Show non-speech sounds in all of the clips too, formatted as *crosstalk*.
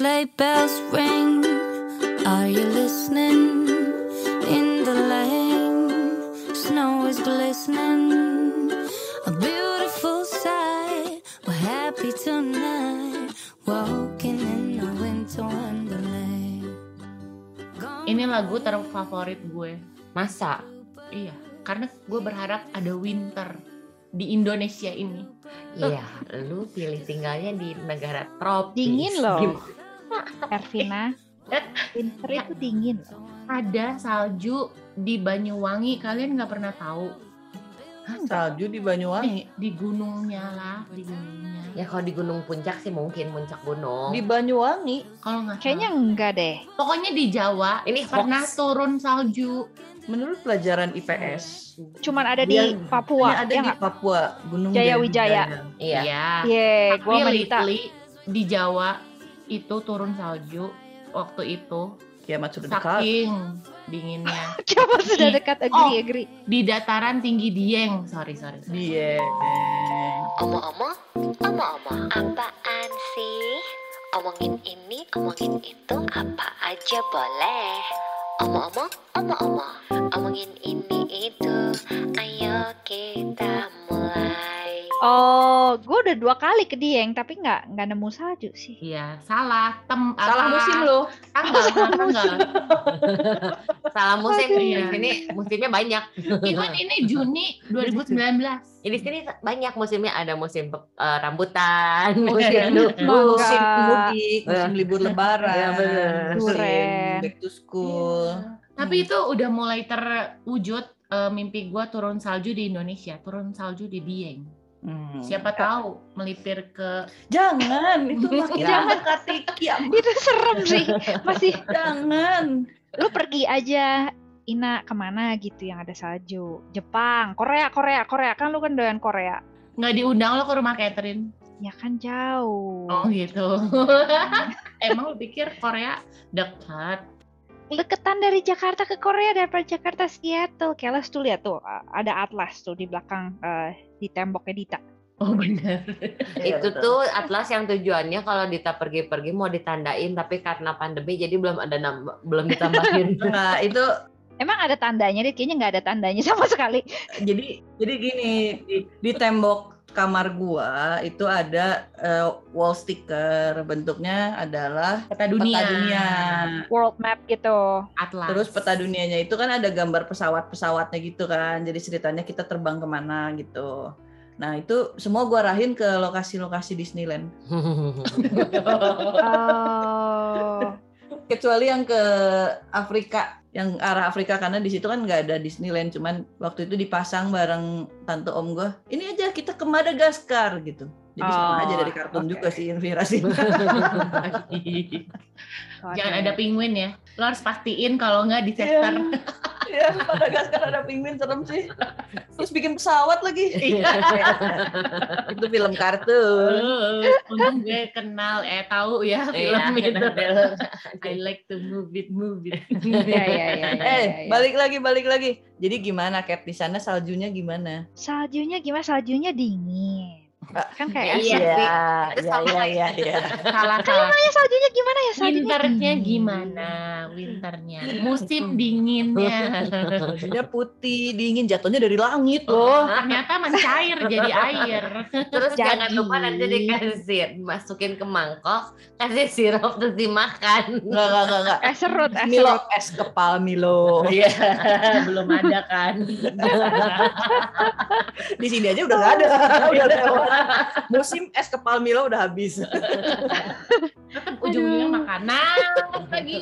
sleigh bells ring. Are you listening? In the lane, snow is glistening. A beautiful sight. We're happy tonight. Walking in the winter wonderland. Ini lagu terfavorit gue. Masa? Iya, karena gue berharap ada winter di Indonesia ini. Iya, lu pilih tinggalnya di negara tropis. Dingin loh. Gitu. Ervina, winter itu dingin loh. Ada salju di Banyuwangi, kalian nggak pernah tahu? Salju di Banyuwangi. Eh, di gunungnya lah, di gunungnya. Ya kalau di Gunung Puncak sih mungkin puncak gunung. Di Banyuwangi. Kalau nggak Kayaknya enggak deh. pokoknya di Jawa Ini pernah hoax. turun salju. Menurut pelajaran IPS. Cuman ada di Papua, Ini ada ya di nggak? Papua, Gunung Jaya Jaya Wijaya. Iya. Iya. Ye, Tapi gua di Jawa itu turun salju waktu itu Kiamat sudah dekat. saking dinginnya *laughs* Coba sudah dekat, agree, Oh. agree. di dataran tinggi Dieng. Sorry, sorry. sorry. Dia. Omong-omong, omong-omong, apaan sih? Omongin ini, omongin itu, apa aja boleh. Omong-omong, omong-omong, omongin ini itu, ayo kita mulai. Oh, gue udah dua kali ke Dieng, tapi nggak nggak nemu salju sih. Iya, salah. Tem Salah apa- musim lo. Tanggal, *laughs* salah tanggal. Salah musim. Di sini musimnya banyak. Even ini Juni 2019. Ya, di sini banyak musimnya ada musim eh, rambutan, Musim musim Mangga. Musim mudik, musim libur lebaran, Iya, bener. musim Duren. back to school. Tapi itu udah mulai terwujud eh, mimpi gua turun salju di Indonesia, turun salju di Dieng. Hmm. Siapa tahu melipir ke Jangan, itu *laughs* makin Jangan. mendekati kiamat. Itu serem sih. Masih *laughs* Jangan. lu pergi aja Ina ke mana gitu yang ada salju Jepang Korea Korea Korea kan lu kan doyan Korea nggak diundang lo ke rumah Catherine. ya kan jauh Oh gitu. *laughs* Emang lu pikir Korea dekat? Deketan dari Jakarta ke Korea daripada Jakarta Seattle Keles tuh lihat tuh ada atlas tuh di belakang eh, di temboknya Dita Oh benar. *laughs* Iya, itu betul. tuh atlas yang tujuannya kalau Dita pergi-pergi mau ditandain tapi karena pandemi jadi belum ada nambah, belum ditambahin. *laughs* Nah, itu emang ada tandanya deh kayaknya nggak ada tandanya sama sekali jadi jadi gini di, di tembok kamar gua itu ada eh, wall sticker bentuknya adalah Peta dunia. peta dunia. world map gitu Atlas. Terus peta dunianya itu kan ada gambar pesawat-pesawatnya gitu kan. Jadi ceritanya kita terbang ke mana gitu. Nah itu semua gua arahin ke lokasi-lokasi Disneyland. *laughs* oh Kecuali yang ke Afrika, yang arah Afrika karena di situ kan nggak ada Disneyland. Cuman waktu itu dipasang bareng tante om gua. Ini aja kita ke Madagaskar gitu. Jadi sama Oh, aja dari kartun oke. juga sih inspirasi. *laughs* Jangan ada penguin ya. Lo harus pastiin kalau nggak di sester. *laughs* Iya, Madagaskar ada penguin serem sih. Terus bikin pesawat lagi. *laughs* Iya. itu film kartun. Oh, Untung gue kenal, eh tahu ya film Iya, itu. film. *laughs* I like to move it, move it. *laughs* ya ya ya, ya, Eh, balik lagi, balik lagi. Jadi gimana, Cat? Di sana saljunya gimana? saljunya gimana saljunya dingin kan kayak Iya. Itu sama iya, iya. Salah *laughs* salah. Namanya saljunya gimana ya saljunya Winternya gimana? Winternya, musim dinginnya. Saljunya putih, dingin, jatuhnya dari langit loh. Ternyata mencair jadi air. Terus Jadi. jangan lupa nanti dikasih masukin ke mangkok, kasih sirup terus dimakan. Enggak, enggak, enggak, enggak. es serut es Milo, serut es kepal Milo. Iya, *laughs* belum ada kan. *laughs* Di sini aja udah nggak ada. udah lewat. *laughs* Musim es kepal Milo udah habis. Tetap *laughs* ujung-ujungnya makanan *laughs* lagi.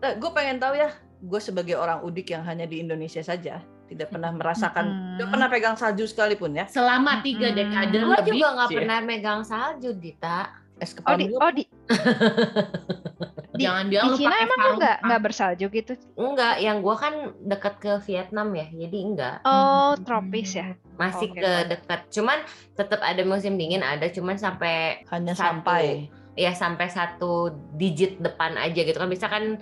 gue pengen tahu ya, gue sebagai orang udik yang hanya di Indonesia saja, tidak pernah merasakan, Mm-mm. tidak pernah pegang salju sekalipun ya. Selama tiga dekade Gua lebih. juga nggak pernah megang salju, Dita. Es oh kepal di Milo. oh di *laughs* di, Jangan di bilang lu Cina emang nggak nggak bersalju gitu Enggak, yang gua kan dekat ke Vietnam ya, jadi enggak. oh Hmm. tropis ya Masih Oke, ke oke. dekat. Cuman tetap ada musim dingin ada, cuman sampai hanya satu. sampai. ya sampai satu digit depan aja gitu kan bisa kan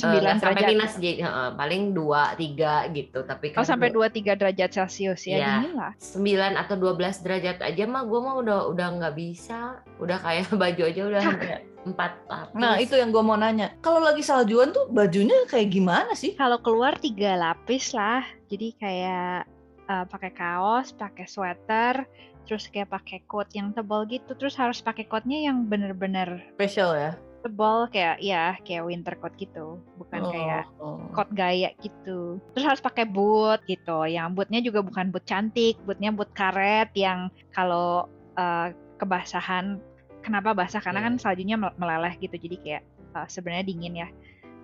9 nggak sampai derajat. minus jadi heeh, paling 2 3 gitu tapi Oh kan sampai 2-3 derajat Celcius ya, dingin lah. 9 atau 12 derajat aja mah gue mah udah udah nggak bisa udah kayak *laughs* baju aja udah sampai empat lapis Nah itu yang gue mau nanya. Kalau lagi saljuan tuh bajunya kayak gimana sih? Kalau keluar tiga lapis lah. Jadi kayak eh, pakai kaos, pakai sweater, terus kayak pakai coat yang tebal gitu. Terus harus pakai coatnya yang bener-bener Special ya. Tebal kayak ya kayak winter coat gitu, bukan kayak Oh. coat gaya gitu. Terus harus pakai boot gitu. Yang bootnya juga bukan boot cantik, bootnya boot karet yang kalau eh, kebasahan kenapa basah karena Iya. kan saljunya mel- meleleh gitu. Jadi kayak eh, sebenarnya dingin ya.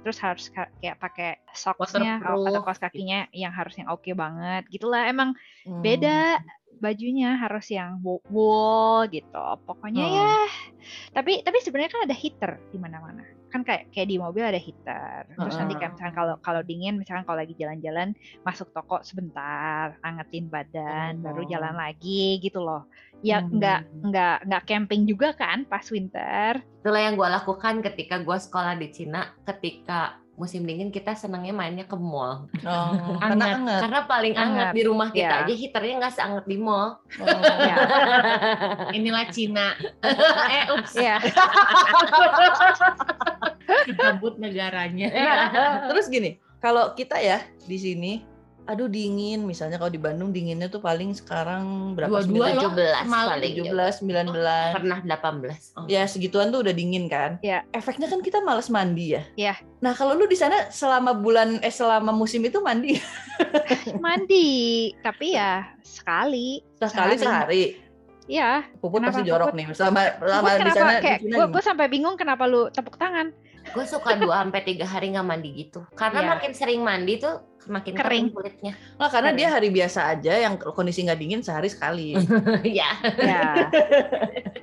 Terus harus ka- kayak pakai socksnya atau kaos kakinya yang harus yang oke banget. Gitulah emang Hmm. beda bajunya harus yang wo- wool gitu. Pokoknya Hmm. ya. Tapi tapi sebenarnya kan ada heater di mana-mana. Kan kayak kayak di mobil ada heater. Terus nanti kan Hmm. misalkan kalau kalau dingin misalkan kalau lagi jalan-jalan masuk toko sebentar, angetin badan, baru Oh. jalan lagi gitu loh. Ya Hmm. nggak nggak nggak camping juga kan pas winter. itulah yang gue lakukan ketika gue sekolah di Cina ketika musim dingin kita senangnya mainnya ke mall Oh, karena Anget. karena paling anget Anget. di rumah kita Iya. aja heaternya nggak seanget di mall Oh. Ya. *laughs* Inilah Cina. eh, ups, ya. kabut negaranya. Terus gini, kalau kita ya di sini, aduh dingin, misalnya kalau di Bandung dinginnya tuh paling sekarang berapa? Dua-dua loh. 17 Malam paling 17, 19. pernah 18 oh. Ya segituan tuh udah dingin kan? Iya. Efeknya kan kita males mandi ya. Iya. Nah kalau lu di sana selama bulan eh selama musim itu mandi *laughs* Mandi, tapi ya sekali. sekali sehari. Iya. Puput Kenapa pasti jorok Puput? nih. Selama selama Gua di sana kayak gue gimana? sampai bingung kenapa lu tepuk tangan gue suka 2 sampai tiga hari nggak mandi gitu karena Iya. makin sering mandi tuh makin Kering. kering kulitnya Nah, karena dia hari biasa aja yang kondisi nggak dingin sehari sekali. ya ya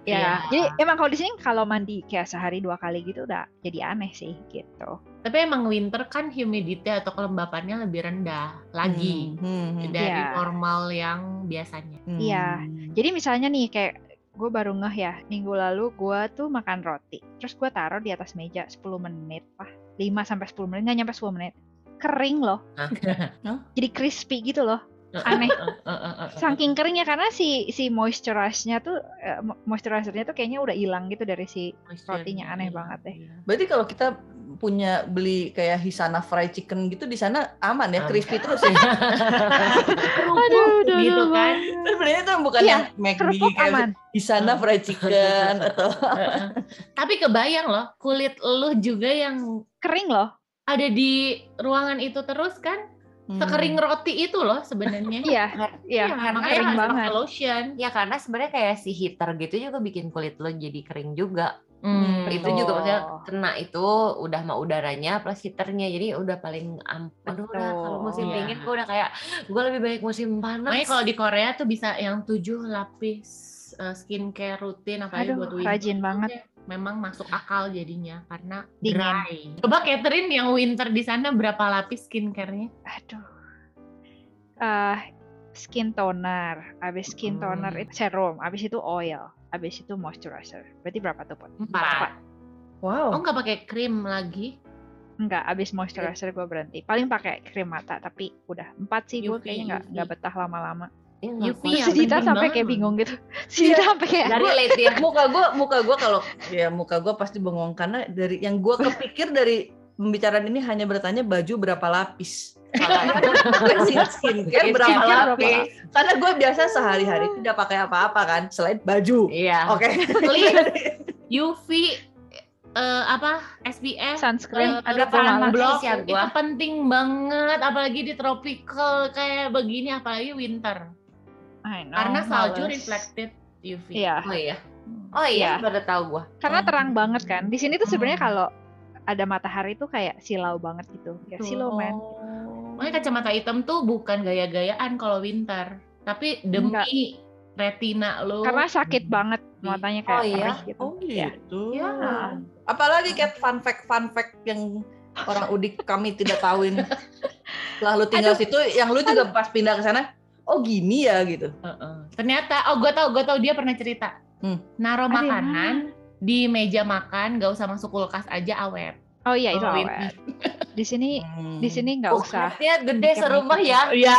ya Iya. jadi emang kalau di sini kalau mandi kayak sehari dua kali gitu udah jadi aneh sih gitu Tapi emang winter kan humidity atau kelembapannya lebih rendah lagi Hmm, hmm, dari Iya. normal yang biasanya. hmm. Iya. jadi misalnya nih kayak gue baru ngeh ya minggu lalu gue tuh makan roti. Terus gue taruh di atas meja 10 menit. Lah 5 sampai 10 menit nggak nyampe 10 menit. Kering loh. Jadi crispy gitu loh aneh. *laughs* Saking keringnya karena si si moisturize-nya tuh eh, mo- moisturizer-nya tuh kayaknya udah hilang gitu dari si rotinya. Aneh banget deh. Berarti kalau kita punya beli kayak Hisana fried chicken gitu di sana aman ya, crispy terus ya. *laughs* Kerupuk gitu kan. Sebenarnya itu bukan Iya, yang McD kerupuk kayak aman. Hisana fried chicken *laughs* atau. Tapi kebayang loh, kulit lu juga yang kering loh. ada di ruangan itu terus kan? Hmm. Sekering roti itu loh sebenarnya. iya iya makanya kering harus banget pakai lotion. ya karena sebenarnya kayak si heater gitu juga bikin kulit lo jadi kering juga Hmm. itu juga maksudnya kena itu udah mah udaranya plus heaternya jadi udah paling am aduh udah kalau musim Betul. dingin gue udah kayak gue lebih baik musim panas Makanya kalau di Korea tuh bisa yang tujuh lapis eh, skincare rutin apalagi Aduh, buat winter. rajin banget. Memang masuk akal jadinya karena Dingin. dry. Coba Catherine yang winter di sana berapa lapis skincare-nya? aduh eh skin toner abis skin Hmm. toner itu serum abis itu oil abis itu moisturizer berarti berapa tuh Put? Empat. wow. Oh nggak pakai krim lagi? Enggak, abis moisturizer gue berhenti. Paling pakai krim mata, tapi udah empat sih gue kayaknya nggak nggak betah lama-lama. Ya, yang si Dita sampai kayak bingung gitu. *laughs* Si Dita sampai kayak dari *laughs* late ya muka gua muka gua kalau ya muka gua pasti bengong karena dari yang gua kepikir dari pembicaraan ini hanya bertanya baju berapa lapis. Skin *laughs* skincare berapa lapis? Karena gue biasa sehari-hari tidak pakai apa-apa kan selain baju. iya Oke. Lip, UV, eh, apa SPF, sunscreen. gue lama? malas. block ya itu gua. penting banget apalagi di tropical kayak begini apalagi winter know, karena salju males. reflected UV. Iya, oh iya oh iya Iya. baru tahu gue karena terang banget kan. Di sini tuh sebenarnya Hmm. kalau ada matahari tuh kayak silau banget gitu. Kayak silau man. Makanya kacamata hitam tuh bukan gaya-gayaan kalau winter, tapi demi retina lo. Karena sakit banget matanya kayak Oh, iya? gitu. Oh Iya. gitu. Ya. Apalagi kayak fun fact fun fact yang orang udik kami tidak tahuin. *laughs* Setelah lu tinggal situ, yang lu juga pas pindah ke sana, oh gini ya gitu. Heeh. Ternyata, oh gue tau, gue tau dia pernah cerita. Hmm. Naruh makanan di meja makan, gak usah masuk kulkas aja awet. Oh iya itu Kalau awet. Di sini Hmm. di sini nggak usah Kulkasnya gede serumah ya. *laughs* Iya.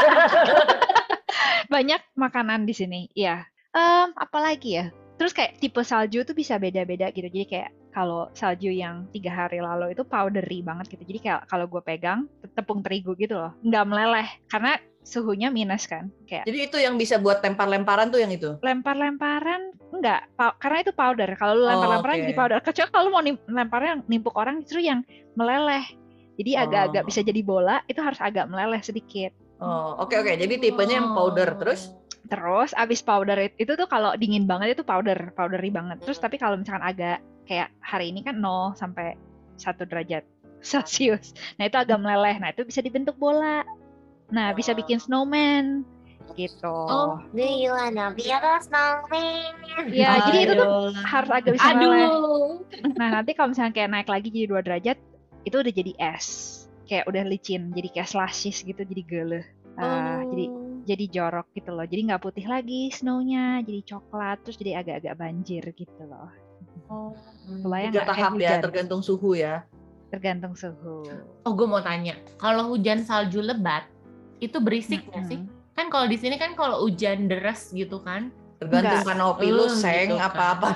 *laughs* banyak makanan di sini. Iya. Em, apalagi ya? Terus kayak tipe salju tuh bisa beda-beda gitu. Jadi kayak kalau salju yang tiga hari lalu itu powdery banget gitu. Jadi kayak kalau gue pegang te- tepung terigu gitu loh, nggak meleleh karena suhunya minus kan. Kayak Jadi itu yang bisa buat lempar-lemparan tuh yang itu. lempar-lemparan enggak pa- karena itu powder. Kalau lu Oh, lempar-lemparan oke. jadi powder. Kecuali kalau mau lemparnya yang nimpuk orang justru yang meleleh. Jadi agak-agak Oh. bisa jadi bola, itu harus agak meleleh sedikit. Oh, oke oke. Jadi tipenya yang powder terus. Terus abis powder it- itu tuh kalau dingin banget itu powder, powdery banget. Terus tapi kalau misalkan agak kayak hari ini kan 0 sampai 1 derajat Celcius. Nah, itu agak meleleh. Nah, itu bisa dibentuk bola. Nah, bisa bikin snowman gitu. Oh, Do you wanna be a snowman? Ya, jadi itu tuh harus agak bisa meleleh. Aduh. Nah, nanti kalau misalnya kayak naik lagi jadi 2 derajat, itu udah jadi es. Kayak udah licin, jadi kayak slashes gitu, jadi geleh. Ah, jadi jadi jorok gitu loh. Jadi nggak putih lagi snownya, jadi coklat, terus jadi agak-agak banjir gitu loh. Kebayang Tiga nggak kayak tahap ya, hujan? tergantung suhu ya. Tergantung suhu. Oh, gue mau tanya. Kalau hujan salju lebat, itu berisik nggak sih? Mm-mm. Kan kalau di sini kan kalau hujan deras gitu kan, Tergantung Enggak. kanopi lu, Eh, seng gitu kan. apa-apa.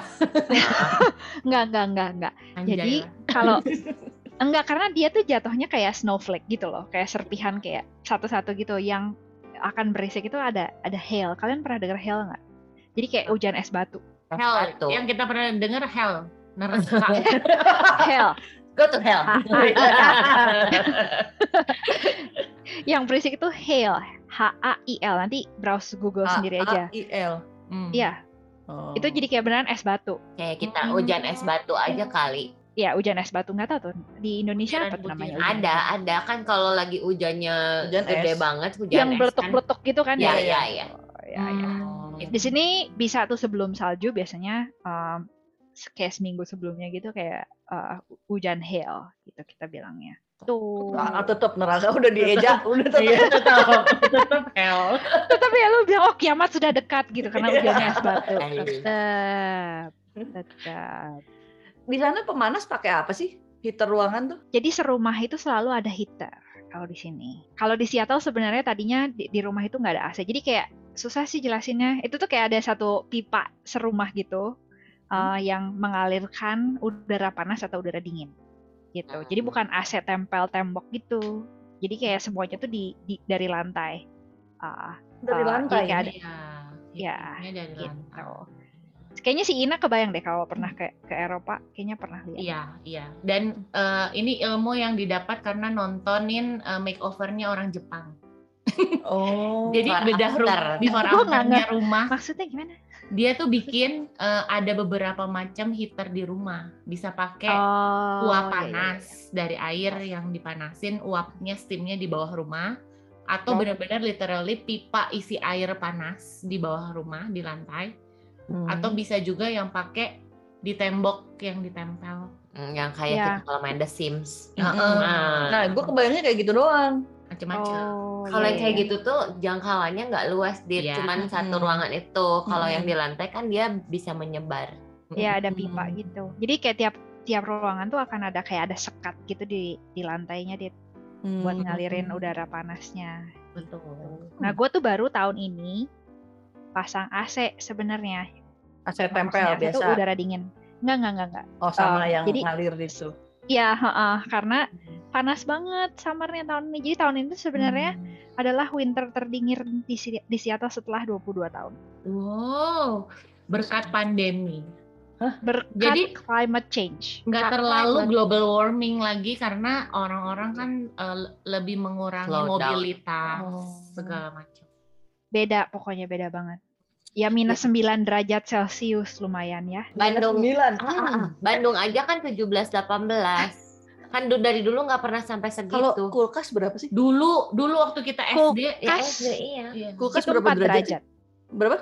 *laughs* Enggak, enggak, enggak, enggak. anjay Jadi kalau *laughs* enggak karena dia tuh jatuhnya kayak snowflake gitu loh, kayak serpihan kayak satu-satu gitu yang akan berisik itu ada ada hail. Kalian pernah dengar hail nggak? Jadi kayak hujan es batu. hell, Batu. yang kita pernah dengar hell, *laughs* neraka. Hail. Go to hell. yang berisik itu hail. H A I L. Nanti browse Google sendiri aja. A-I-L. Hmm. Iya, Oh. itu jadi kayak beneran es batu. Kayak kita hujan es batu aja kali. Ya, hujan es batu nggak tahu tuh di Indonesia Butiran- apa tuh namanya? hujan Ada, ada kan kalau lagi hujannya Hujan gede es. banget, hujan Yang es kan. beletuk-beletuk gitu kan Ya, ya? ya, ya. Oh, ya, ya. Hmm. Di sini bisa tuh sebelum salju biasanya um, kayak seminggu sebelumnya gitu kayak uh, hujan hail gitu kita bilangnya. Tuh. Ah, tetep neraka *laughs* udah dieja, udah tetep. Iya, tetap, *laughs* tetap hell. Tapi ya lu bilang oh kiamat sudah dekat gitu karena hujannya es batu. *laughs* Aduh. Tetap. Tetap. Di sana pemanas pakai apa sih? Heater ruangan tuh? Jadi serumah itu selalu ada heater kalau di sini. Kalau di Seattle sebenarnya tadinya di, di rumah itu nggak ada AC. Jadi kayak susah sih jelasinnya. Itu tuh kayak ada satu pipa serumah gitu uh, yang mengalirkan udara panas atau udara dingin. Gitu. Jadi bukan AC tempel tembok gitu. Jadi kayak semuanya tuh di, di- dari lantai. Ah, Dari Ah, lantai. iya, kayak ada- Iya, Ya, hitungnya dari gitu. lantai. Kayaknya si Ina kebayang deh kalau pernah ke ke Eropa, kayaknya pernah lihat. Iya, iya. Dan eh, ini ilmu yang didapat karena nontonin eh, makeovernya orang Jepang. Oh. *laughs* Jadi bedah rumah, nggak afternya rumah, Maksudnya gimana? Dia tuh bikin eh, ada beberapa macam heater di rumah. Bisa pakai Oh, uap iya, iya, panas dari air yang dipanasin, uapnya steamnya di bawah rumah, atau Oh. benar-benar literally pipa isi air panas di bawah rumah di lantai, Hmm. atau bisa juga yang pakai di tembok yang ditempel. Hmm, Yang kayak Ya. kita kalau main The Sims. Mm-mm. Nah, Nah, gue kebayangnya kayak gitu doang. Macam-macam. Oh, Kalau iya, yang kayak iya. gitu tuh jangkauannya nggak luas, Dit. Iya. Cuman satu Mm-mm. ruangan itu. Kalau yang Mm-mm. di lantai kan dia bisa menyebar. Ya ada pipa Hmm. gitu. Jadi kayak tiap tiap ruangan tuh akan ada kayak ada sekat gitu di di lantainya dia buat Hmm. ngalirin udara panasnya. Betul. Nah gue tuh baru tahun ini pasang AC sebenarnya. AC tempel Maksudnya AC tuh biasa. udara dingin. Enggak enggak enggak enggak. Oh, sama Eh, yang jadi- ngalir di situ. Ya heeh, karena panas banget summernya tahun ini. Jadi tahun ini tuh sebenarnya Hmm. adalah winter terdingin di, Si- di Seattle setelah 22 tahun. Wow, berkat pandemi. Berkat Jadi- climate change. Nggak terlalu global warming lagi karena orang-orang kan le- lebih mengurangi Slow down. mobilitas Oh. segala macam. Beda pokoknya beda banget. Ya minus 9 derajat Celcius lumayan ya. Bandung, Sembilan. Ah, ah, ah. Bandung aja kan 17-18. Kan du- dari dulu nggak pernah sampai Kalau segitu. kulkas berapa sih? Dulu dulu waktu kita SD ya Kas. SD iya. iya. Kulkas itu berapa 4 derajat? derajat. Berapa?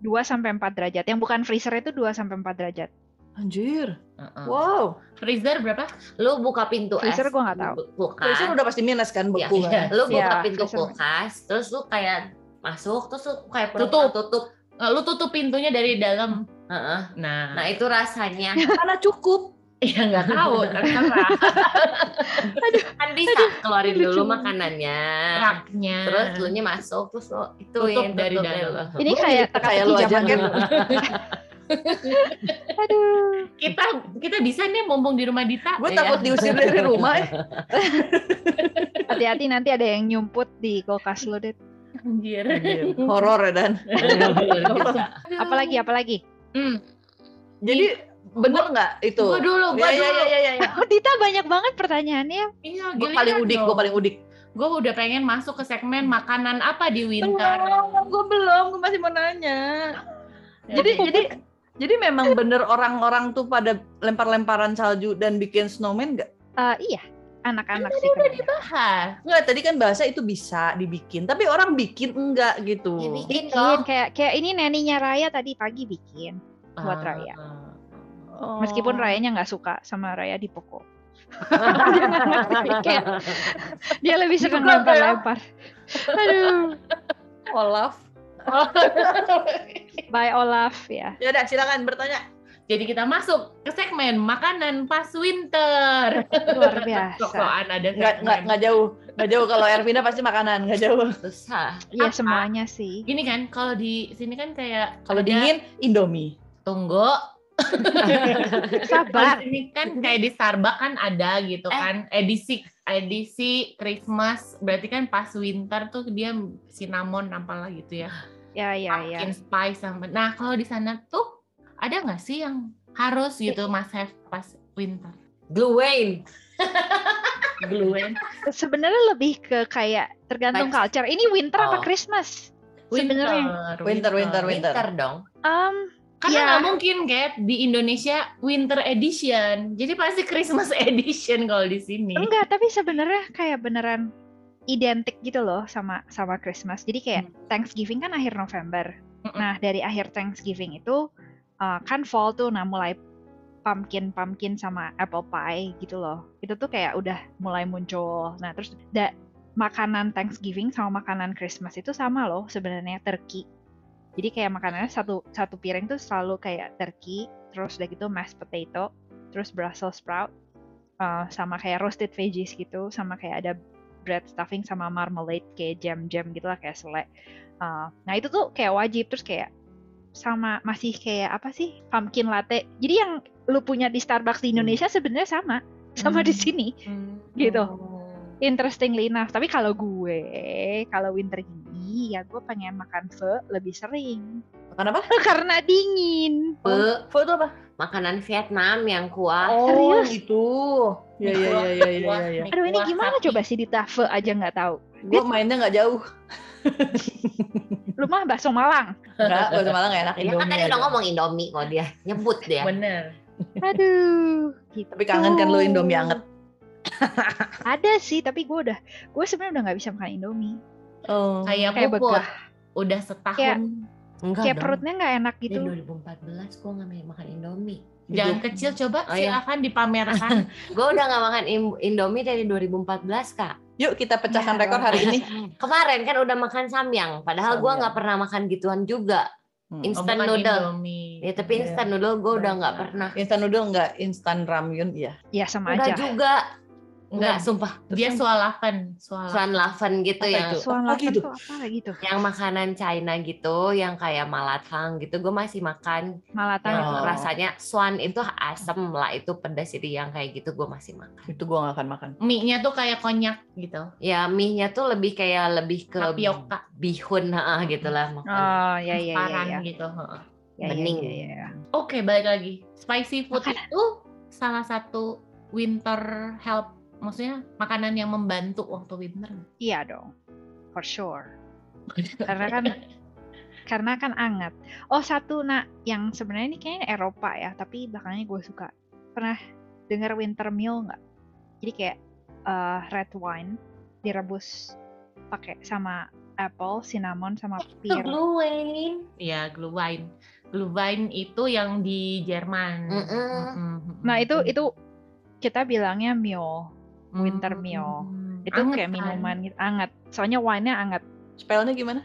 2 sampai 4 derajat. Yang bukan freezer itu 2 sampai 4 derajat. Anjir. Heeh. Wow. Freezer berapa? Lu buka pintu Freezer es. gua nggak tahu. bu- Kulkas. Freezer udah pasti minus kan Iya, beku iya. kan? Lu buka Iya, pintu freezer. kulkas, terus lu kayak masuk, terus lu kayak Tutup. tutup Lu tutup pintunya dari dalam. Heeh. Nah, Nah itu rasanya. Karena cukup. Ya nggak tahu, *laughs* terserah. Kan bisa keluarin lucu dulu banget. makanannya. Raknya. Terus lu nya masuk terus lo itu Tutup dari dalam. lo. Ini kayak kayak lu aja kan. *laughs* Aduh. kita kita bisa nih mumpung di rumah Dita. Gue Iya. takut diusir dari rumah. ya. *laughs* Hati-hati nanti ada yang nyumput di kulkas lu, Dit. Anjir. *laughs* Horor ya Dan. Apalagi, apalagi? Hmm. Jadi bener nggak itu? Gua dulu, gua Ya, ya, dulu. ya, ya, ya, ya. *laughs* Oh, Dita banyak banget pertanyaannya. Iya, Gue paling udik, gue paling udik. Gue udah pengen masuk ke segmen makanan apa di winter. gue belum, gue masih mau nanya. Jadi, Jadi, jadi, jadi memang bener orang-orang tuh pada lempar-lemparan salju dan bikin snowman nggak? Eh, iya, anak-anak sih. kebanyakan. bahas. Nggak, tadi kan bahasa itu bisa dibikin, tapi orang bikin enggak gitu. Ya, bikin kayak kayak ini neninya Raya tadi pagi bikin buat Ah. Raya. Oh. Meskipun Rayanya nggak suka sama Raya di Poko. dia nggak ngerti, kayak dia lebih Juga, lempar-lempar. Aduh, Olaf. bye Olaf ya. Ya udah, silakan bertanya. Jadi kita masuk ke segmen makanan pas winter. Luar biasa. Sokokan ada Nggak, nggak, nggak jauh. Nggak jauh kalau Ervina pasti makanan, nggak jauh. Susah. Iya semuanya sih. Gini kan, kalau di sini kan kayak Kalau ada- dingin, Indomie. tunggu. *laughs* Kalau Sabar. di sini kan kayak di Starbucks kan ada gitu Eh. kan edisi edisi Christmas berarti kan pas winter tuh dia cinnamon apalah gitu ya. Ya ya ya. Pumpkin spice sama. Nah, kalau di sana tuh ada nggak sih yang harus gitu Mas have pas winter? Blue Wayne. *laughs* Gluen. Sebenarnya lebih ke kayak tergantung culture. Ini winter apa Oh. Christmas? Winter, Sebenarnya. Winter, winter, winter. Winter dong. Um, Karena Ya. nggak mungkin Kat di Indonesia winter edition. Jadi pasti Christmas *laughs* edition kalau di sini. enggak, tapi sebenarnya kayak beneran identik gitu loh sama sama Christmas. Jadi kayak Thanksgiving kan akhir November. Mm-mm. Nah, dari akhir Thanksgiving itu uh, kan fall tuh nah mulai pumpkin pumpkin sama apple pie gitu loh. Itu tuh kayak udah mulai muncul. Nah, terus da, makanan Thanksgiving sama makanan Christmas itu sama loh sebenarnya turkey. Jadi kayak makanannya satu satu piring tuh selalu kayak turkey, terus udah gitu mashed potato, terus Brussels sprout, uh, sama kayak roasted veggies gitu, sama kayak ada bread stuffing sama marmalade kayak jam-jam gitu lah kayak selai. Uh, nah itu tuh kayak wajib terus kayak sama masih kayak apa sih pumpkin latte. Jadi yang lu punya di Starbucks di Indonesia sebenarnya sama sama di Hmm. sini. Gitu. Interestingly enough, tapi kalau gue kalau winter ini ya gue pengen makan pho lebih sering Makan apa? *laughs* karena dingin. Pe, Pho itu apa? makanan Vietnam yang kuah. Oh, Serius? itu. Ya, ya, ya, ya, ya, ya, ya. Aduh ini gimana coba sih Dita pho aja nggak tahu. Gue mainnya nggak jauh. *laughs* Lu mah bakso Malang. Enggak, malah nggak enak Dia kan Indomie tadi udah ngomong Indomie kok dia. Nyebut dia. Bener. Aduh. Gitu. Tapi kangen kan lu Indomie anget. Ada sih, tapi gue udah gue sebenarnya udah nggak bisa makan Indomie. Oh. Kayak Kayak puput. Udah setahun. Kayak- Enggak Kayak dong. perutnya nggak enak Dari gitu. 2014 gue nggak makan Indomie. Jangan Hidup. kecil coba Oh, iya. silakan dipamerkan. *laughs* Gue udah nggak makan Indomie dari 2014 kak. Yuk kita pecahkan Ya, rekor hari *laughs* ini. Kemarin kan udah makan samyang. Padahal gue nggak pernah makan gituan juga. Hmm. Oh, Instant noodle. Indomie. Ya tapi Iya. instant noodle gue udah nggak pernah. Instan noodle enggak, instan ramyun iya. Ya sama Udah aja. juga. Enggak, sumpah. dia swalapan, swalapan. Swan laven gitu Apa yang itu? Suan Oh, gitu. tuh apa lagi tuh? yang makanan China gitu, yang kayak malatang gitu, gue masih makan. Malatang. Yang Oh. rasanya swan itu asem lah, itu pedas itu yang kayak gitu gue masih makan. Itu gua nggak akan makan. Mie-nya tuh kayak konyak gitu. Ya mie-nya tuh lebih kayak lebih ke Tapioka. bihun ha, gitu lah makan. Oh ya ya ya transparan ya. gitu. heeh. Ya, ya, Bening. ya, ya, ya. Oke, balik lagi. Spicy food Makanan. itu salah satu winter help. Maksudnya makanan yang membantu waktu winter. Iya dong, for sure. *laughs* Karena kan karena kan anget. Oh satu nak yang sebenarnya ini kayaknya Eropa ya, tapi belakangnya gue suka. Pernah dengar winter meal nggak? Jadi kayak eh, red wine direbus pakai sama apple, cinnamon sama Itu pear. Glühwein. Iya, Glühwein. Glühwein itu yang di Jerman. Mm-mm. Mm-mm. Nah itu itu kita bilangnya meal, winter Mm. meal. Itu Anget kayak kan? minuman gitu, anget. Soalnya wine-nya anget. Spellnya gimana?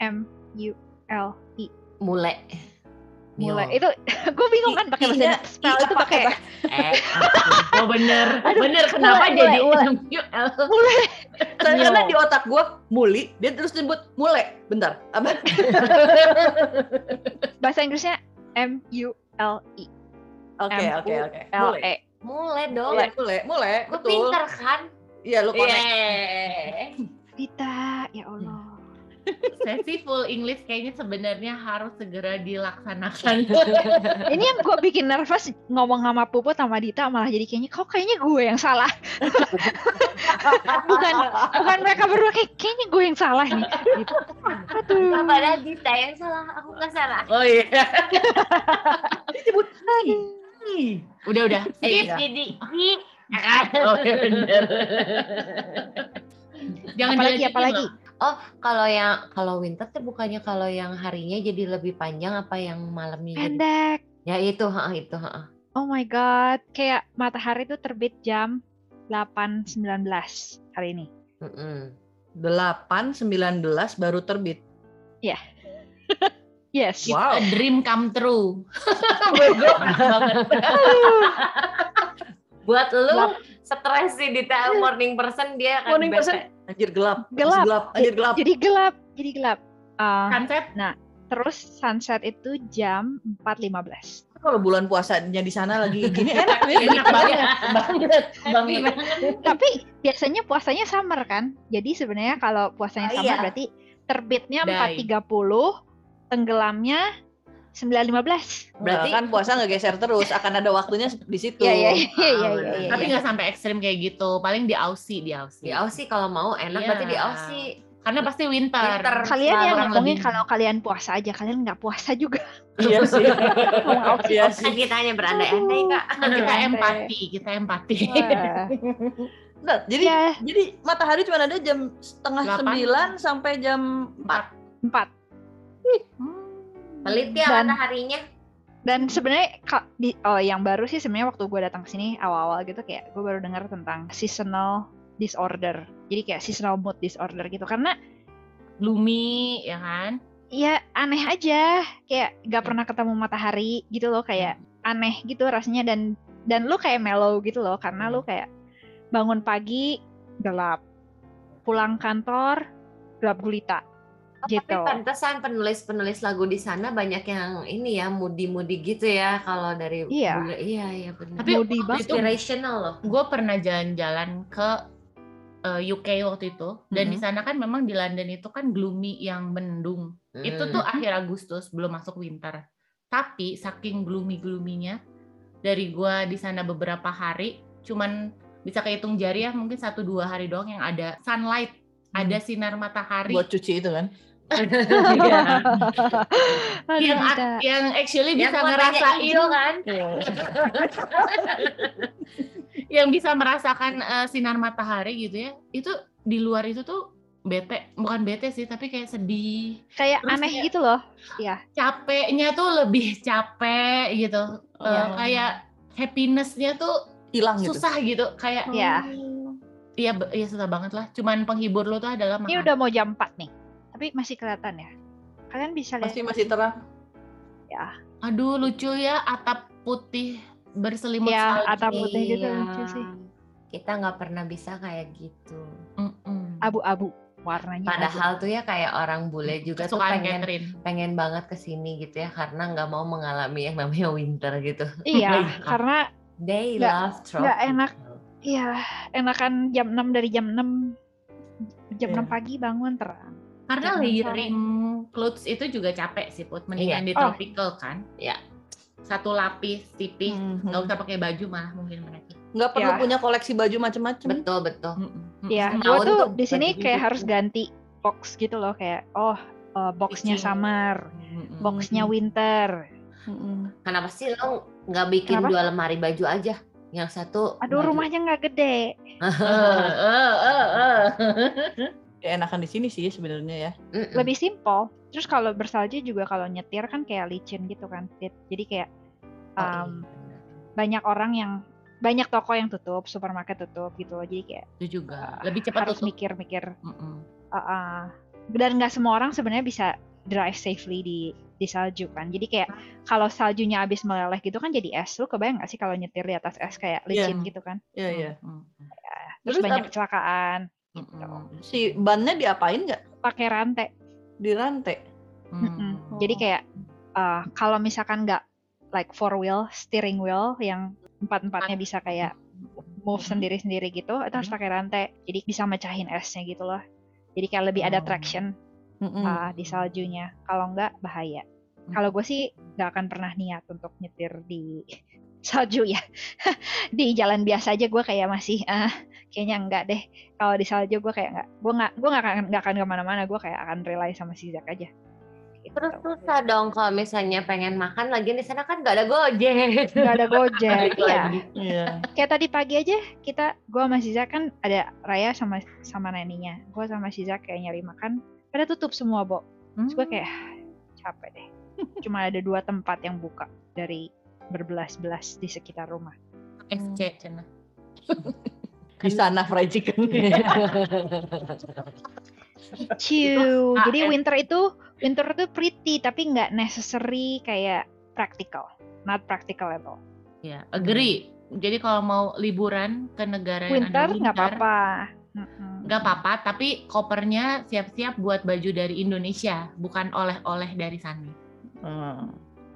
M U L I. Mule. mulai Yo. itu *laughs* gue bingung kan pakai bahasa Indonesia spell itu pakai apa? *laughs* Eh, Oh bener, Aduh, bener kenapa mulai, jadi mulai, MUL? Karena di otak gue muli, dia terus nyebut mule. Bentar, apa? bahasa Inggrisnya M U L I Oke, oke, oke. L Mule. E. mulai dong. Mule, mule, mule, Gue pinter kan? Iya, lu connect. Yeay. Dita, ya Allah. *laughs* Sesi full English kayaknya sebenarnya harus segera dilaksanakan. *laughs* Ini yang gue bikin nervous ngomong sama Puput sama Dita malah jadi kayaknya kok kayaknya gue yang salah. *laughs* bukan bukan mereka berdua kayak kayaknya gue yang salah nih. Gitu. Aduh. Gak pada Dita yang salah, aku nggak salah. oh iya. Disebut Udah udah. *laughs* Skip Iya. jadi. Oh iya bener. Jangan Apalagi apalagi. loh. Oh, kalau yang kalau winter tuh bukannya kalau yang harinya jadi lebih panjang apa yang malamnya jadi? Pendek. Ya itu, ha itu, ha. Oh my god, kayak matahari tuh terbit jam 8.19 hari ini. Mm-mm. 8, 19 baru terbit. Yes. Wow. A dream come true. *laughs* *laughs* Buat lu stres sih di ta- morning person dia akan Morning bete. person, anjir gelap. Gelap. gelap, anjir gelap. Jadi gelap, jadi gelap. Ah, Sunset terus sunset itu jam 4.15. Kalau bulan puasanya di sana lagi *laughs* gini enak nih. enak banget. banget. Banget. Tapi biasanya puasanya summer kan? Jadi sebenarnya kalau puasanya Ah, summer iya. berarti terbitnya Day. 4.30, tenggelamnya 9.15. Berarti- Berarti kan puasa ngegeser terus, akan ada waktunya di situ. Iya iya iya Ah, iya iya. Tapi iya. nggak sampai ekstrim kayak gitu. Paling di Aussie, di Aussie. Di Aussie kalau mau enak Iya. berarti di Aussie. Karena pasti winter. Winter. Kalian yang Kurang ngomongin lebih. kalau kalian puasa aja, kalian nggak puasa juga. *laughs* Iya sih. Iya Kan sih. kita hanya berandai-andai, Kak. Kan kita empati, kita empati. Nah, jadi Ya, jadi matahari cuma ada jam setengah sembilan sampai jam empat. empat. Pelit ya Dan- mataharinya. Dan sebenarnya di oh yang baru sih sebenarnya waktu gue datang ke sini awal-awal gitu kayak gue baru dengar tentang seasonal disorder. Jadi kayak seasonal mood disorder gitu. Karena Gloomy, ya kan? ya aneh aja. Kayak gak pernah ketemu matahari gitu loh kayak aneh gitu rasanya. Dan dan lu kayak mellow gitu loh karena lu kayak bangun pagi gelap. Pulang kantor gelap gulita gitu Tapi pantesan penulis-penulis lagu di sana banyak yang ini ya moody-moody gitu ya kalau dari Iya. bule- iya iya benar. Tapi waktu banget. itu inspirational loh. gue pernah jalan-jalan ke eh, UK waktu itu dan di Mhm. sana kan memang di London itu kan gloomy yang mendung. Itu Hmm. tuh akhir Agustus belum masuk winter. Tapi saking gloomy-gloominya dari gua di sana beberapa hari cuman bisa kehitung jari ya mungkin satu dua hari doang yang ada sunlight, ada sinar matahari Buat cuci itu kan. Iya. *laughs* Aduh, yang yang actually Yang bisa ngerasain hijau kan? *laughs* yang bisa merasakan eh, sinar matahari gitu ya. Itu di luar itu tuh bete, bukan bete sih, tapi kayak sedih. kayak Terus aneh kayak- gitu loh Capeknya tuh lebih *laughs* capek gitu. Eh, Iya. kayak happiness-nya tuh Hilang gitu. susah gitu. Kayak Iya. Iya, be- iya susah banget lah. Cuman penghibur lo tuh adalah ini makan. udah mau jam 4 nih tapi masih kelihatan ya kalian bisa lihat Masih masih terang. Aduh, lucu ya atap putih berselimut ya salju. atap putih gitu Iya. lucu sih Kita nggak pernah bisa kayak gitu. Abu-abu warnanya abu. Padahal tuh ya kayak orang bule juga tuh Kesukaan pengen Catherine. pengen banget ke sini gitu ya karena nggak mau mengalami yang namanya winter gitu. iya *laughs* karena They Nggak- love nggak tropical. enak. Iya, enakan jam 6 dari jam 6 jam Iya. 6 pagi bangun terang. Karena layering clothes itu juga capek sih, Put. Mendingan di Oh. tropical kan. Iya. Satu lapis tipis, Mhm. nggak usah pakai baju malah mungkin mereka. Nggak perlu Ya. punya koleksi baju macam-macam. Betul betul. Iya, Setahun gua tuh tuh di sini kayak gitu. harus ganti box gitu loh kayak oh eh, boxnya summer, Mm-mm. boxnya winter. Mm-mm. Kenapa sih lo nggak bikin Kenapa? dua lemari baju aja? Yang satu Aduh, baju- rumahnya nggak gede. *laughs* Ya enakan di sini sih sebenarnya ya. Mm-mm. Lebih simple. Terus kalau bersalju juga kalau nyetir kan kayak licin gitu kan. Fit. Jadi kayak Oh, um, iya, benar. banyak orang yang banyak toko yang tutup, supermarket tutup gitu. loh. Jadi kayak Itu juga lebih cepat harus tutup. mikir-mikir Mm-mm. Uh, uh. dan nggak semua orang sebenarnya bisa drive safely di di salju kan. Jadi kayak kalau saljunya habis meleleh gitu kan jadi es. Lu kebayang gak sih kalau nyetir di atas es kayak licin gitu kan? Iya, iya. Mm, Terus, Terus banyak ap- kecelakaan mm, Si bannya diapain nggak? pakai rantai. Di rantai. mm. Jadi kayak uh, kalau misalkan nggak like four wheel steering wheel yang empat empatnya bisa kayak move sendiri sendiri gitu, itu harus pakai rantai. Jadi bisa mecahin esnya gitu loh. Jadi kayak lebih ada Oh. traction uh, di saljunya. Kalau nggak bahaya. Kalau gue sih nggak akan pernah niat untuk nyetir di salju ya. *laughs* di jalan biasa aja gue kayak masih ah kayaknya enggak deh. Kalau di salju gue kayak nggak, gue nggak, gue nggak akan nggak akan ke mana-mana. Gue kayak akan rely sama si Zack aja. Gitu. Terus susah dong kalau misalnya pengen makan lagi di sana kan gak ada gojek. nggak ada gojek. Iya. Iya. Kayak tadi pagi aja kita, gue sama si Zack kan ada Raya sama sama neninya. Gue sama si Zack kayak nyari makan, pada tutup semua, Bo. Terus gue kayak "Ah, capek deh. Cuma ada dua tempat yang buka dari berbelas-belas di sekitar rumah. SC cina. Di sana fried chicken. Ciu. Jadi eh. winter itu winter itu pretty tapi nggak necessary kayak practical. Not practical at all. Ya, agree. Jadi kalau mau liburan ke negara yang Winter ada nggak winter, apa-apa. Mm-mm. nggak apa-apa, tapi kopernya siap-siap buat baju dari Indonesia, bukan oleh-oleh dari sana. Hmm.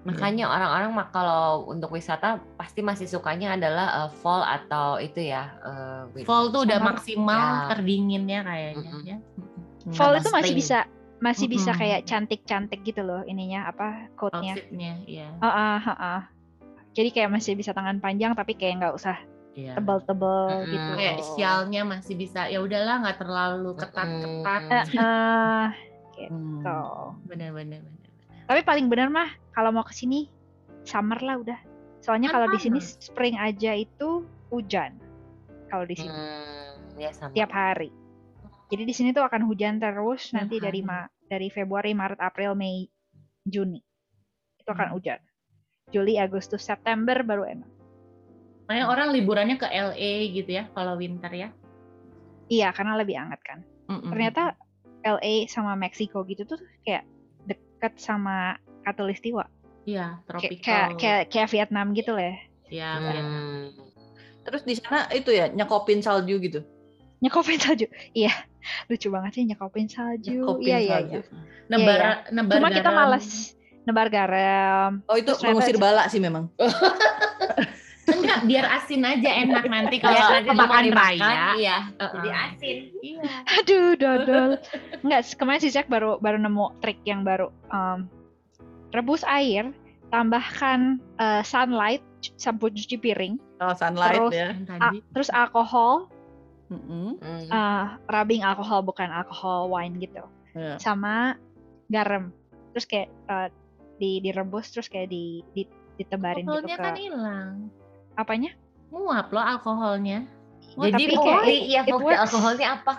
Makanya orang-orang mah kalau untuk wisata pasti masih sukanya adalah uh, fall atau itu ya. uh, winter. Fall tuh udah maksimal Ya. terdinginnya kayaknya. Mm-mm. ya. Fall Sama itu masih spring. bisa masih bisa Mm-mm. kayak cantik-cantik gitu loh ininya apa coatnya. Outfitnya, ya. Heeh, heeh. Jadi kayak masih bisa tangan panjang tapi kayak nggak usah Iya. tebal-tebal Mm-mm. gitu. Kayak sialnya masih bisa. Ya udahlah, nggak terlalu ketat-ketat. Heeh, *laughs* Hmm. gitu. Bener-bener. bener. Tapi paling benar mah kalau mau ke sini summer lah udah. Soalnya kalau di sini spring aja itu hujan. Kalau di sini Hmm, ya sama. tiap hari. Jadi di sini tuh akan hujan terus nanti dari hari. ma dari Februari, Maret, April, Mei, Juni. Itu akan Hmm. hujan. Juli, Agustus, September baru enak. Makanya orang liburannya ke LA gitu ya, kalau winter ya. Iya, karena lebih hangat kan. Mm-mm. Ternyata LA sama Meksiko gitu tuh kayak deket sama Katulistiwa. Iya, Kayak, tropical. kayak kayak kayak Vietnam gitu lah. Ya, Hmm. Vietnam. Terus di sana itu ya nyekopin salju gitu. Nyekopin salju. Iya, lucu banget sih nyekopin salju. Nyekopin Iya, iya, salju. iya. Nebar, Iya, nebar Cuma kita garam. males nebar garam. Oh itu mengusir bala sih memang. *laughs* Enggak, biar asin aja enak nanti kalau nanti nanti mau makan dimakan, raya. Iya. Jadi Heeh. asin. Iya. Aduh, dodol. Enggak, kemarin si Jack baru baru nemu trik yang baru. Em, rebus air, tambahkan eh, sunlight, sampo cuci piring, Oh sunlight Terus- ya. Tadi. terus alkohol, Mm-mm. Hmm. eh, rubbing alkohol bukan alkohol wine gitu, Ya. sama garam. Terus kayak eh, di direbus terus kayak di, di ditebarin gitu Alkoholnya ke kan hilang. apanya? Muap loh alkoholnya. Oh, Jadi tapi kayak fungsi ya it alkoholnya apa?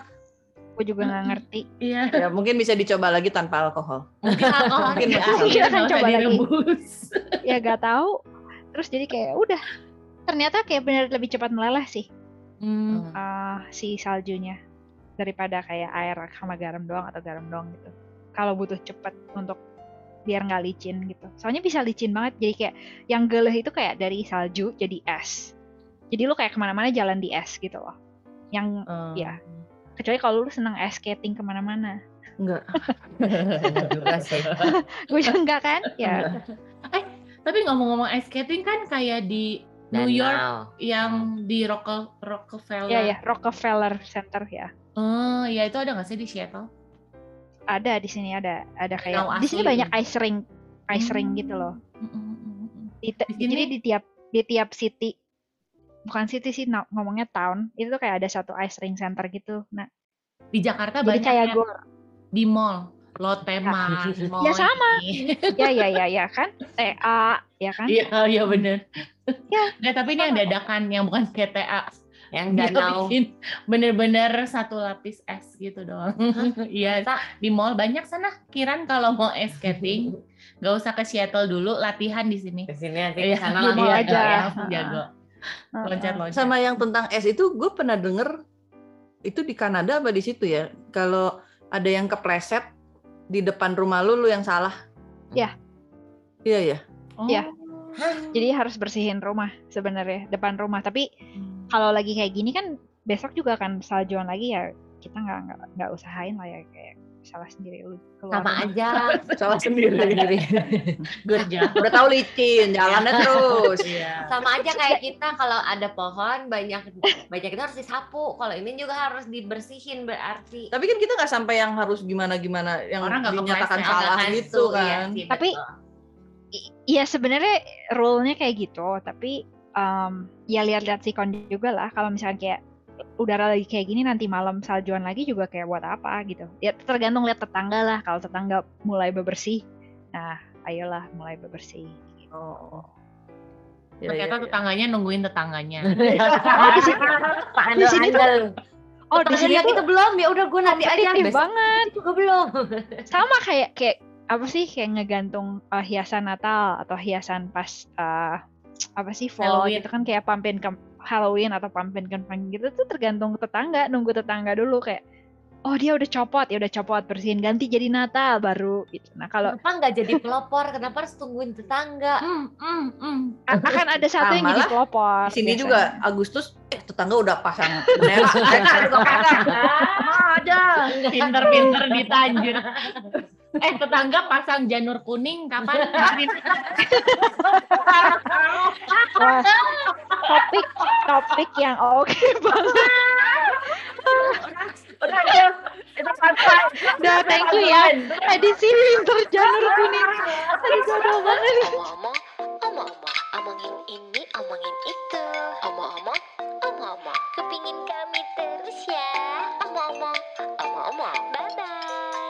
Gue juga nggak ngerti. Iya. ya mungkin bisa dicoba lagi tanpa alkohol. Mungkin alkoholnya *laughs* Mungkin air, Kita akan coba lagi. direbus. ya gak tahu. Terus jadi kayak udah. Ternyata kayak bener lebih cepat meleleh sih. Hmm. eh, si saljunya daripada kayak air sama garam doang atau garam doang gitu. Kalau butuh cepet untuk biar nggak licin gitu. Soalnya bisa licin banget. Jadi kayak yang geleh itu kayak dari salju jadi es. Jadi lu kayak ke mana-mana jalan di es gitu loh. Yang Eh, ya kecuali kalau lu seneng ice skating ke mana-mana. Enggak. *laughs* Enggak juga sih. *laughs* Gue juga enggak kan? Ya Tapi ngomong-ngomong ice skating kan kayak di New York Danau. yang di Rocke- Rockefeller. ya ya Rockefeller Center ya. Oh, ya itu ada nggak sih di Seattle? Ada di sini ada ada kayak di sini banyak ice ring ice ring gitu loh. Mm, mm, mm, mm. di, Di sini- jadi di tiap di tiap city bukan city sih ngomongnya town itu tuh kayak ada satu ice ring center gitu nah Di Jakarta jadi banyak kayak ya, di mall. Lotte Mart, Mall Ya, sama. ini. *laughs* ya ya ya ya kan TA ya kan Iya, iya bener. Ya, Nggak, tapi ini yang dadakan, yang bukan GTA. Yang Dia danau. bikin *laughs* bener-bener satu lapis es gitu doang. *laughs* Iya, di mall banyak sana. Kiran kalau mau ice skating, nggak usah ke Seattle dulu, latihan di sini. Ke sini nanti Iya, ke sana di lagi mall ya. aja. ya. jago. Loncat-loncat. Sama yang tentang es itu gue pernah denger itu di Kanada apa di situ ya. Kalau ada yang kepleset di depan rumah lu lu yang salah. Iya. Iya ya. Oh. Iya. Jadi harus bersihin rumah sebenarnya depan rumah. Tapi kalau lagi kayak gini kan besok juga akan saljuan lagi ya kita nggak nggak nggak usahain lah ya kayak salah sendiri lu keluar Sama rumah. aja. *laughs* Salah sendiri. Good job. Udah tahu licin, jalannya terus. Iya. Sama aja kayak kita kalau ada pohon banyak banyak itu harus disapu. Kalau ini juga harus dibersihin berarti. Tapi kan kita nggak sampai yang harus gimana-gimana yang Orang nggak dinyatakan salah Nggak gitu langsung, iya kan. sih, Tapi betul. I- Iya sebenarnya rule-nya kayak gitu, tapi em, ya lihat-lihat sikon juga lah. Kalau misalnya kayak udara lagi kayak gini nanti malam saljuan lagi juga kayak buat apa gitu. Ya tergantung lihat tetangga lah. Kalau tetangga mulai bebersih, nah ayolah mulai bebersih. Oh. Ya, Ternyata ya, ya. tetangganya nungguin tetangganya. *laughs* Oh, di sini, Pak di sini tuh- oh di sini Tetangga tuh kita belum ya udah gue nanti aja banget. juga belum. *laughs* Sama kayak kayak apa sih kayak ngegantung uh, hiasan Natal atau hiasan pas uh, apa sih fall Halloween. gitu kan kayak pumpkin kem- Halloween atau pumpkin pumpkin gitu tuh tergantung tetangga nunggu tetangga dulu kayak oh dia udah copot ya udah copot bersihin ganti jadi Natal baru gitu nah kalau Kenapa nggak jadi pelopor? Kenapa harus tungguin tetangga? Hmm, hmm, hmm. a- akan ada satu yang Sama jadi pelopor Di sini biasanya. juga Agustus eh, tetangga udah pasang bendera. *laughs* Ada pinter-pinter ditanjur. *laughs* Eh tetangga pasang janur kuning kapan? *laughs* Wah, topik topik yang oke *laughs* banget Udah, udah. Itu santai. udah thank you ya edisi winter janur kuning aduh jodoh banget Omong-omong, omong-omong, omongin ini, omongin itu. Omong-omong, omong-omong, kepingin kami terus ya. Omong-omong, omong-omong, bye-bye.